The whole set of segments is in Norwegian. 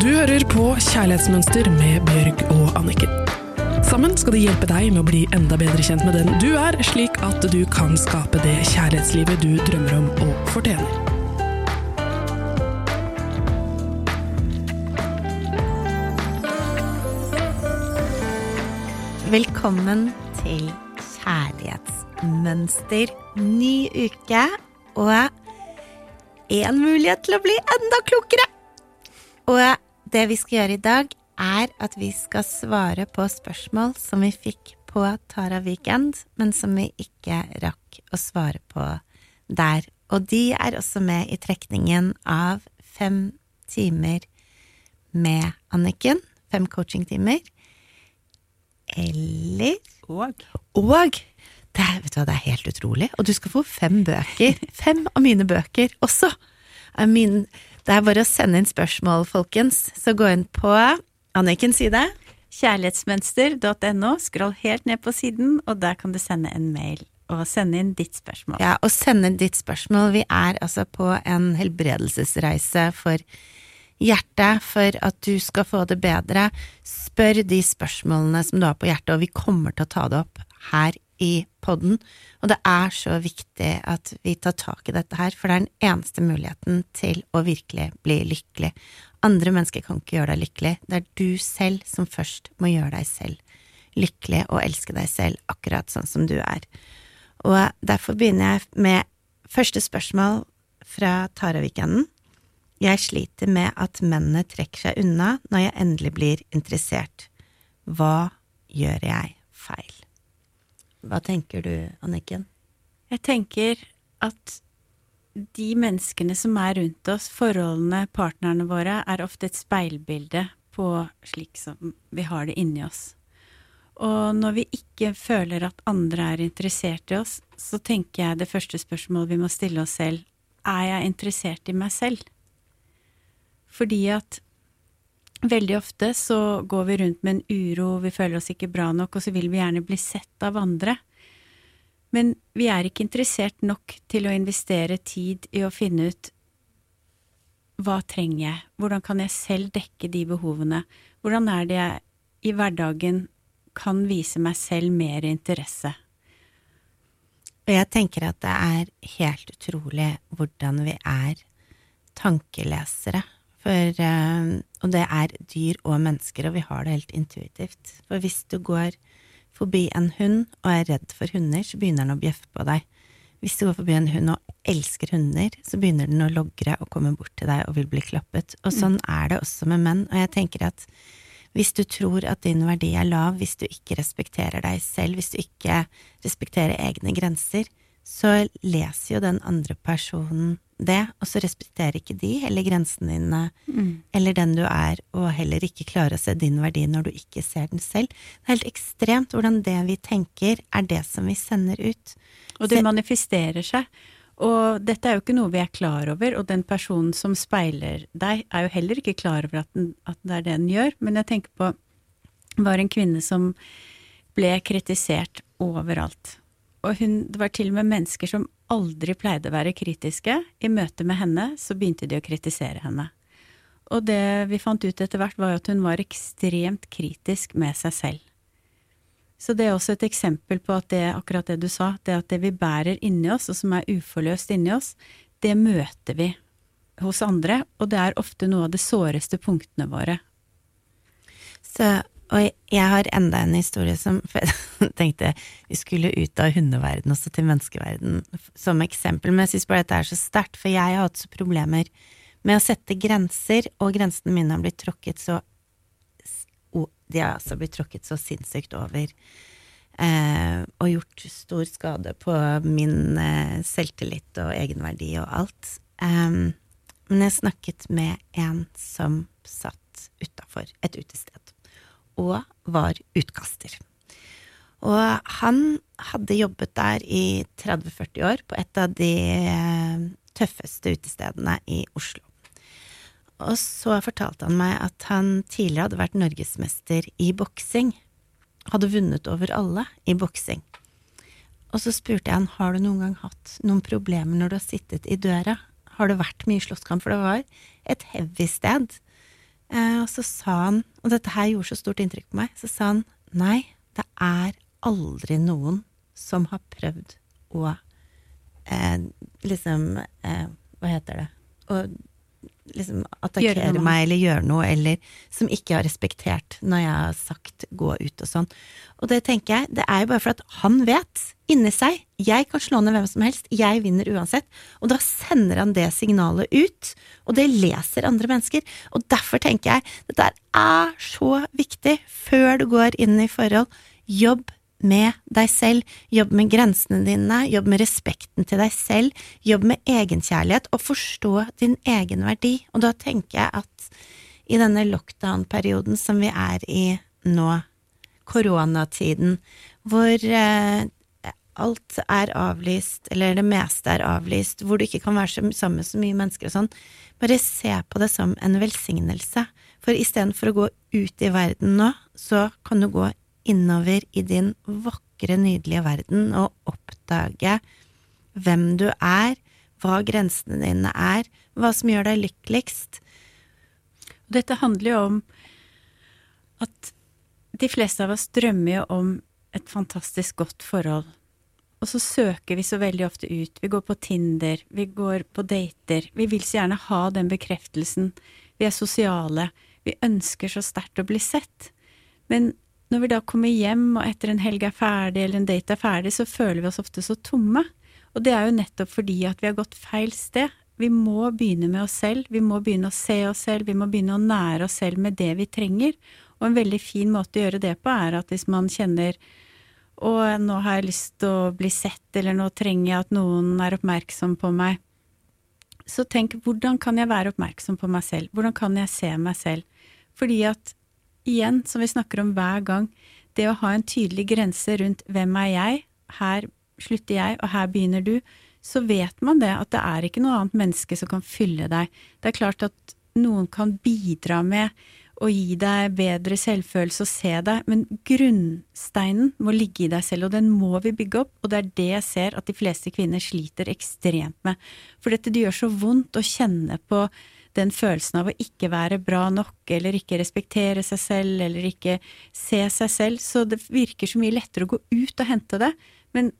Du hører på Kjærlighetsmønster med Bjørg og Anniken. Sammen skal de hjelpe deg med å bli enda bedre kjent med den du er, slik at du kan skape det kjærlighetslivet du drømmer om og fortjener. Velkommen til Kjærlighetsmønster. Ny uke og én mulighet til å bli enda klokere. Og det vi skal gjøre i dag, er at vi skal svare på spørsmål som vi fikk på Tara Weekend, men som vi ikke rakk å svare på der. Og de er også med i trekningen av fem timer med Anniken. Fem coachingtimer. Eller Og Og det er, vet du hva, det er helt utrolig. Og du skal få fem bøker. Fem av mine bøker også. Min, det er bare å sende inn spørsmål, folkens. Så gå inn på Annikens side. kjærlighetsmønster.no. Skroll helt ned på siden, og der kan du sende en mail og sende inn ditt spørsmål. Ja, og sende inn ditt spørsmål. Vi er altså på en helbredelsesreise for hjertet, for at du skal få det bedre. Spør de spørsmålene som du har på hjertet, og vi kommer til å ta det opp her i podden. Og det er så viktig at vi tar tak i dette her, for det er den eneste muligheten til å virkelig bli lykkelig. Andre mennesker kan ikke gjøre deg lykkelig, det er du selv som først må gjøre deg selv lykkelig og elske deg selv akkurat sånn som du er. Og derfor begynner jeg med første spørsmål fra Tara-weekenden. Jeg sliter med at mennene trekker seg unna når jeg endelig blir interessert. Hva gjør jeg feil? Hva tenker du, Anniken? Jeg tenker at de menneskene som er rundt oss, forholdene, partnerne våre, er ofte et speilbilde på slik som vi har det inni oss. Og når vi ikke føler at andre er interessert i oss, så tenker jeg det første spørsmålet vi må stille oss selv, er jeg interessert i meg selv? Fordi at veldig ofte så går vi rundt med en uro, vi føler oss ikke bra nok, og så vil vi gjerne bli sett av andre. Men vi er ikke interessert nok til å investere tid i å finne ut hva trenger jeg, hvordan kan jeg selv dekke de behovene, hvordan er det jeg i hverdagen kan vise meg selv mer interesse. Og jeg tenker at det er helt utrolig hvordan vi er tankelesere. For, eh, og det er dyr og mennesker, og vi har det helt intuitivt. For hvis du går forbi en hund og er redd for hunder, så begynner den å bjeffe på deg. Hvis du går forbi en hund og elsker hunder, så begynner den å logre og komme bort til deg og vil bli klappet. Og sånn er det også med menn. Og jeg tenker at hvis du tror at din verdi er lav, hvis du ikke respekterer deg selv, hvis du ikke respekterer egne grenser, så leser jo den andre personen det, og så respekterer ikke de heller grensene dine, eller den du er, og heller ikke klarer å se din verdi når du ikke ser den selv. Det er helt ekstremt hvordan det vi tenker, er det som vi sender ut. Og det manifesterer seg. Og dette er jo ikke noe vi er klar over, og den personen som speiler deg, er jo heller ikke klar over at, den, at det er det den gjør. Men jeg tenker på det var en kvinne som ble kritisert overalt. Og hun, det var til og med mennesker som aldri pleide å være kritiske. I møte med henne så begynte de å kritisere henne. Og det vi fant ut etter hvert, var at hun var ekstremt kritisk med seg selv. Så det er også et eksempel på at det, akkurat det du sa, det at det vi bærer inni oss, og som er uforløst inni oss, det møter vi hos andre, og det er ofte noe av de såreste punktene våre. Så, og jeg har enda en historie som Jeg tenkte vi skulle ut av hundeverden også til menneskeverden som eksempel, men jeg syns bare dette er så sterkt, for jeg har hatt så problemer med å sette grenser, og grensene mine har blitt tråkket så De har altså blitt tråkket så sinnssykt over. Eh, og gjort stor skade på min eh, selvtillit og egenverdi og alt. Eh, men jeg snakket med en som satt utafor et utested, og var utkaster. Og han hadde jobbet der i 30-40 år på et av de eh, tøffeste utestedene i Oslo. Og så fortalte han meg at han tidligere hadde vært norgesmester i boksing. Hadde vunnet over alle i boksing. Og så spurte jeg han har du noen gang hatt noen problemer når du har sittet i døra. Har det vært mye slåsskamp? For det var et heavy sted. Eh, og så sa han, og dette her gjorde så stort inntrykk på meg, så sa han nei, det er aldri noen som har prøvd å eh, liksom eh, Hva heter det? Å liksom attakkere meg eller gjøre noe, eller som ikke har respektert når jeg har sagt gå ut og sånn. Og det tenker jeg, det er jo bare for at han vet inni seg jeg kan slå ned hvem som helst, jeg vinner uansett. Og da sender han det signalet ut, og det leser andre mennesker. Og derfor tenker jeg dette er så viktig før du går inn i forhold. Jobb med deg selv, jobb med grensene dine, jobb med respekten til deg selv, jobb med egenkjærlighet, og forstå din egen verdi. Og da tenker jeg at i denne lockdown-perioden som vi er i nå, koronatiden, hvor eh, alt er avlyst, eller det meste er avlyst, hvor du ikke kan være sammen med så mye mennesker og sånn, bare se på det som en velsignelse. For istedenfor å gå ut i verden nå, så kan du gå innover i din vakre, nydelige verden og oppdage hvem du er, hva grensene dine er, hva som gjør deg lykkeligst. Dette handler jo om at de fleste av oss drømmer jo om et fantastisk godt forhold. Og så søker vi så veldig ofte ut. Vi går på Tinder, vi går på dater. Vi vil så gjerne ha den bekreftelsen. Vi er sosiale. Vi ønsker så sterkt å bli sett. Men når vi da kommer hjem, og etter en helg er ferdig, eller en date er ferdig, så føler vi oss ofte så tomme. Og det er jo nettopp fordi at vi har gått feil sted. Vi må begynne med oss selv, vi må begynne å se oss selv, vi må begynne å nære oss selv med det vi trenger. Og en veldig fin måte å gjøre det på er at hvis man kjenner å, nå har jeg lyst til å bli sett, eller nå trenger jeg at noen er oppmerksom på meg, så tenk hvordan kan jeg være oppmerksom på meg selv, hvordan kan jeg se meg selv? Fordi at igjen, som vi snakker om hver gang, det å ha en tydelig grense rundt hvem er jeg, her slutter jeg, og her begynner du, så vet man det, at det er ikke noe annet menneske som kan fylle deg. Det er klart at noen kan bidra med å gi deg bedre selvfølelse og se deg, men grunnsteinen må ligge i deg selv, og den må vi bygge opp, og det er det jeg ser at de fleste kvinner sliter ekstremt med. For dette det gjør så vondt å kjenne på den følelsen av å ikke være bra nok, eller ikke respektere seg selv, eller ikke se seg selv, så det virker så mye lettere å gå ut og hente det, men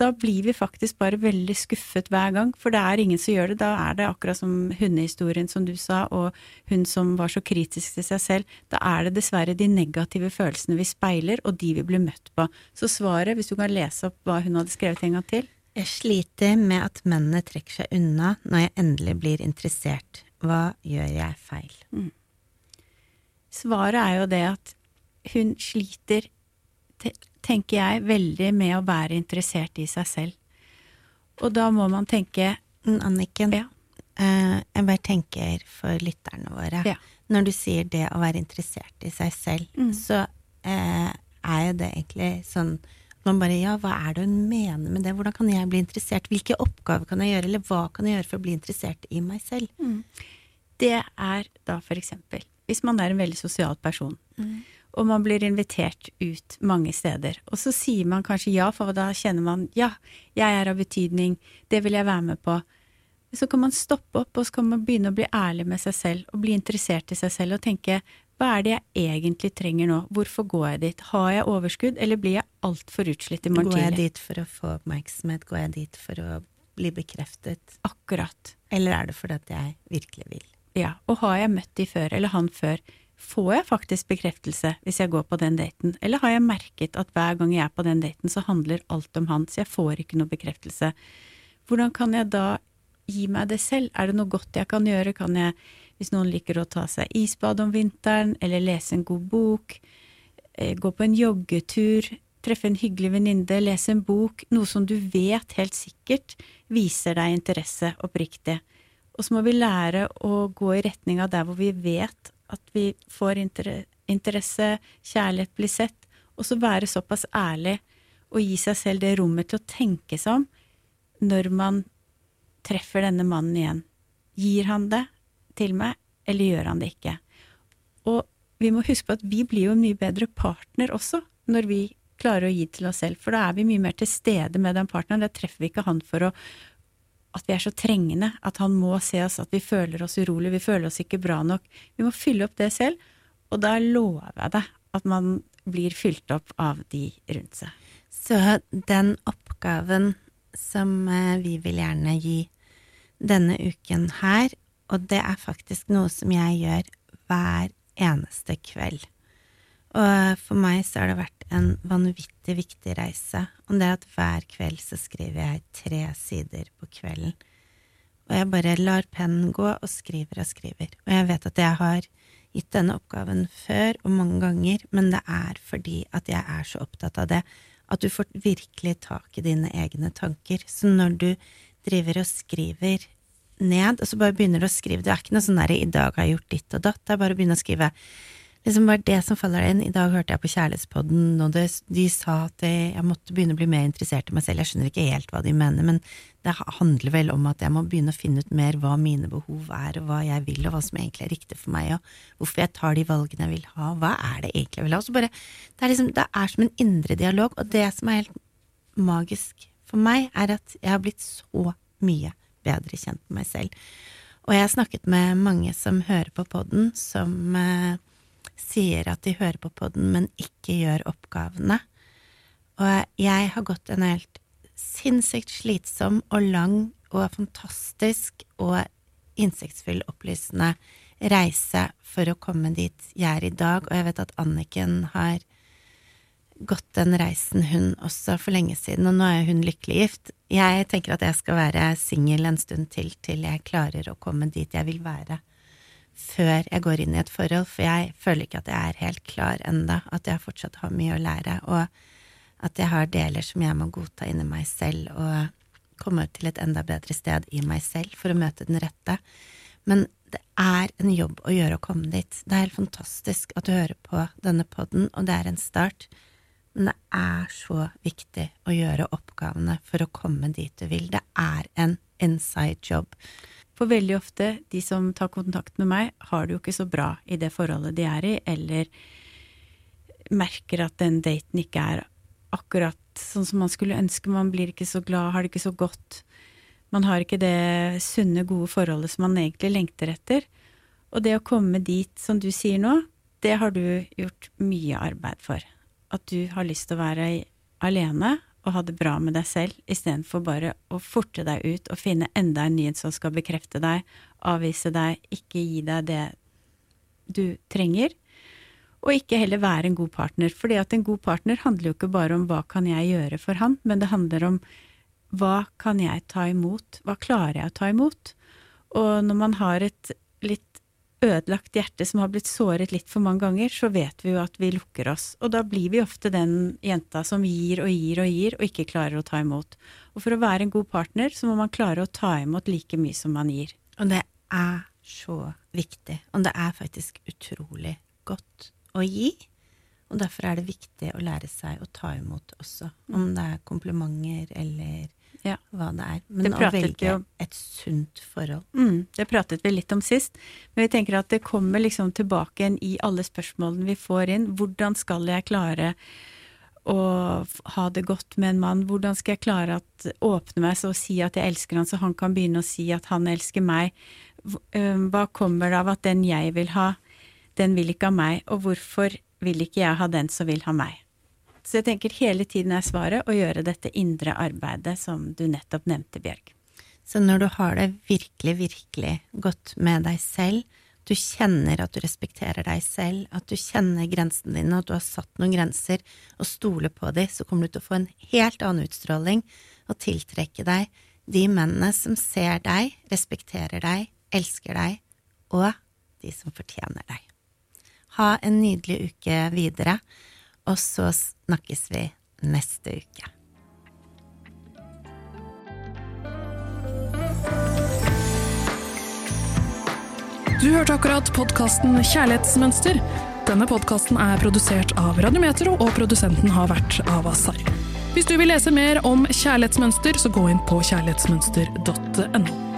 da blir vi faktisk bare veldig skuffet hver gang, for det er ingen som gjør det. Da er det akkurat som hundehistorien som du sa, og hun som var så kritisk til seg selv. Da er det dessverre de negative følelsene vi speiler, og de vi blir møtt på. Så svaret, hvis du kan lese opp hva hun hadde skrevet en gang til? Jeg sliter med at mennene trekker seg unna når jeg endelig blir interessert. Hva gjør jeg feil? Mm. Svaret er jo det at hun sliter, tenker jeg, veldig med å være interessert i seg selv. Og da må man tenke mm, Anniken, ja. uh, jeg bare tenker for lytterne våre. Ja. Når du sier det å være interessert i seg selv, mm. så eh, er jo det egentlig sånn man bare ja, hva er det hun mener med det, hvordan kan jeg bli interessert, hvilke oppgaver kan jeg gjøre, eller hva kan jeg gjøre for å bli interessert i meg selv? Mm. Det er da for eksempel hvis man er en veldig sosial person, mm. og man blir invitert ut mange steder, og så sier man kanskje ja, for da kjenner man ja, jeg er av betydning, det vil jeg være med på. Så kan man stoppe opp, og så kan man begynne å bli ærlig med seg selv, og bli interessert i seg selv, og tenke hva er det jeg egentlig trenger nå, hvorfor går jeg dit, har jeg overskudd, eller blir jeg altfor utslitt i morgen tidlig? Går jeg dit for å få oppmerksomhet, går jeg dit for å bli bekreftet? Akkurat. Eller er det fordi at jeg virkelig vil? Ja, og har jeg møtt de før, eller han før, får jeg faktisk bekreftelse hvis jeg går på den daten, eller har jeg merket at hver gang jeg er på den daten, så handler alt om han, så jeg får ikke noe bekreftelse? Hvordan kan jeg da gi meg det selv? Er det noe godt jeg kan gjøre? Kan jeg, hvis noen liker å ta seg isbad om vinteren, eller lese en god bok, eh, gå på en joggetur, treffe en hyggelig venninne, lese en bok, noe som du vet helt sikkert viser deg interesse oppriktig. Og så må vi lære å gå i retning av der hvor vi vet at vi får interesse, kjærlighet, blir sett, og så være såpass ærlig og gi seg selv det rommet til å tenke seg om når man treffer denne mannen igjen. Gir han det til meg, eller gjør han det ikke? Og vi må huske på at vi blir jo en mye bedre partner også når vi klarer å gi til oss selv, for da er vi mye mer til stede med den partneren. Da treffer vi ikke han for å at vi er så trengende, at han må se oss, at vi føler oss urolig, vi føler oss ikke bra nok. Vi må fylle opp det selv, og da lover jeg deg at man blir fylt opp av de rundt seg. Så den oppgaven som eh, vi vil gjerne gi denne uken her, og det er faktisk noe som jeg gjør hver eneste kveld. Og for meg så har det vært en vanvittig viktig reise, og det er at hver kveld så skriver jeg tre sider på kvelden. Og jeg bare lar pennen gå og skriver og skriver. Og jeg vet at jeg har gitt denne oppgaven før og mange ganger, men det er fordi at jeg er så opptatt av det, at du får virkelig tak i dine egne tanker. Så når du driver og skriver ned, og så bare begynner du å skrive, det er ikke noe sånn derre 'i dag har jeg gjort ditt og datt', det er bare å begynne å skrive liksom bare det som faller deg inn. I dag hørte jeg på Kjærlighetspodden, og det, de sa at jeg, måtte begynne å bli mer interessert i meg selv. Jeg skjønner ikke helt hva de mener, men det handler vel om at jeg må begynne å finne ut mer hva mine behov er, og hva jeg vil, og hva som egentlig er riktig for meg, og hvorfor jeg tar de valgene jeg vil ha. Hva er det egentlig jeg vil ha? Bare, det, er liksom, det er som en indre dialog, og det som er helt magisk for meg, er at jeg har blitt så mye bedre kjent med meg selv. Og jeg har snakket med mange som hører på podden, som eh, sier at de hører på podden, men ikke gjør oppgavene. Og jeg har gått en helt sinnssykt slitsom og lang og fantastisk og innsiktsfull, opplysende reise for å komme dit jeg er i dag, og jeg vet at Anniken har gått den reisen, hun også, for lenge siden, og nå er hun lykkelig gift. Jeg tenker at jeg skal være singel en stund til, til jeg klarer å komme dit jeg vil være før jeg går inn i et forhold, for jeg føler ikke at jeg er helt klar enda, at jeg fortsatt har mye å lære, og at jeg har deler som jeg må godta inni meg selv, og komme til et enda bedre sted i meg selv for å møte den rette. Men det er en jobb å gjøre å komme dit. Det er helt fantastisk at du hører på denne poden, og det er en start. Men det er så viktig å gjøre oppgavene for å komme dit du vil. Det er en inside job. For veldig ofte, de som tar kontakt med meg, har det jo ikke så bra i det forholdet de er i, eller merker at den daten ikke er akkurat sånn som man skulle ønske. Man blir ikke så glad, har det ikke så godt. Man har ikke det sunne, gode forholdet som man egentlig lengter etter. Og det å komme dit, som du sier nå, det har du gjort mye arbeid for. At du har lyst til å være alene og ha det bra med deg selv, istedenfor bare å forte deg ut og finne enda en nyhet som skal bekrefte deg, avvise deg, ikke gi deg det du trenger, og ikke heller være en god partner. Fordi at en god partner handler jo ikke bare om hva kan jeg gjøre for han, men det handler om hva kan jeg ta imot, hva klarer jeg å ta imot? Og når man har et litt ødelagt hjerte som har blitt såret litt for mange ganger, så vet vi jo at vi lukker oss. Og da blir vi ofte den jenta som gir og gir og gir, og ikke klarer å ta imot. Og for å være en god partner, så må man klare å ta imot like mye som man gir. Og det er så viktig. Og det er faktisk utrolig godt å gi. Og derfor er det viktig å lære seg å ta imot også. Om det er komplimenter eller ja. hva det er. Men det å velge et sunt forhold. Mm, det pratet vi litt om sist, men vi tenker at det kommer liksom tilbake igjen i alle spørsmålene vi får inn. Hvordan skal jeg klare å ha det godt med en mann? Hvordan skal jeg klare å åpne meg så og si at jeg elsker han, så han kan begynne å si at han elsker meg? Hva kommer det av at den jeg vil ha, den vil ikke ha meg, og hvorfor vil ikke jeg ha den som vil ha meg? Så jeg tenker hele tiden er svaret å gjøre dette indre arbeidet som du nettopp nevnte, Bjørg. Så når du har det virkelig, virkelig godt med deg selv, du kjenner at du respekterer deg selv, at du kjenner grensene dine, at du har satt noen grenser, og stoler på dem, så kommer du til å få en helt annen utstråling og tiltrekke deg de mennene som ser deg, respekterer deg, elsker deg, og de som fortjener deg. Ha en nydelig uke videre og så snakkes vi neste uke. Du hørte akkurat podkasten Kjærlighetsmønster. Denne podkasten er produsert av Radiometro, og produsenten har vært av Avasar. Hvis du vil lese mer om kjærlighetsmønster, så gå inn på kjærlighetsmønster.no.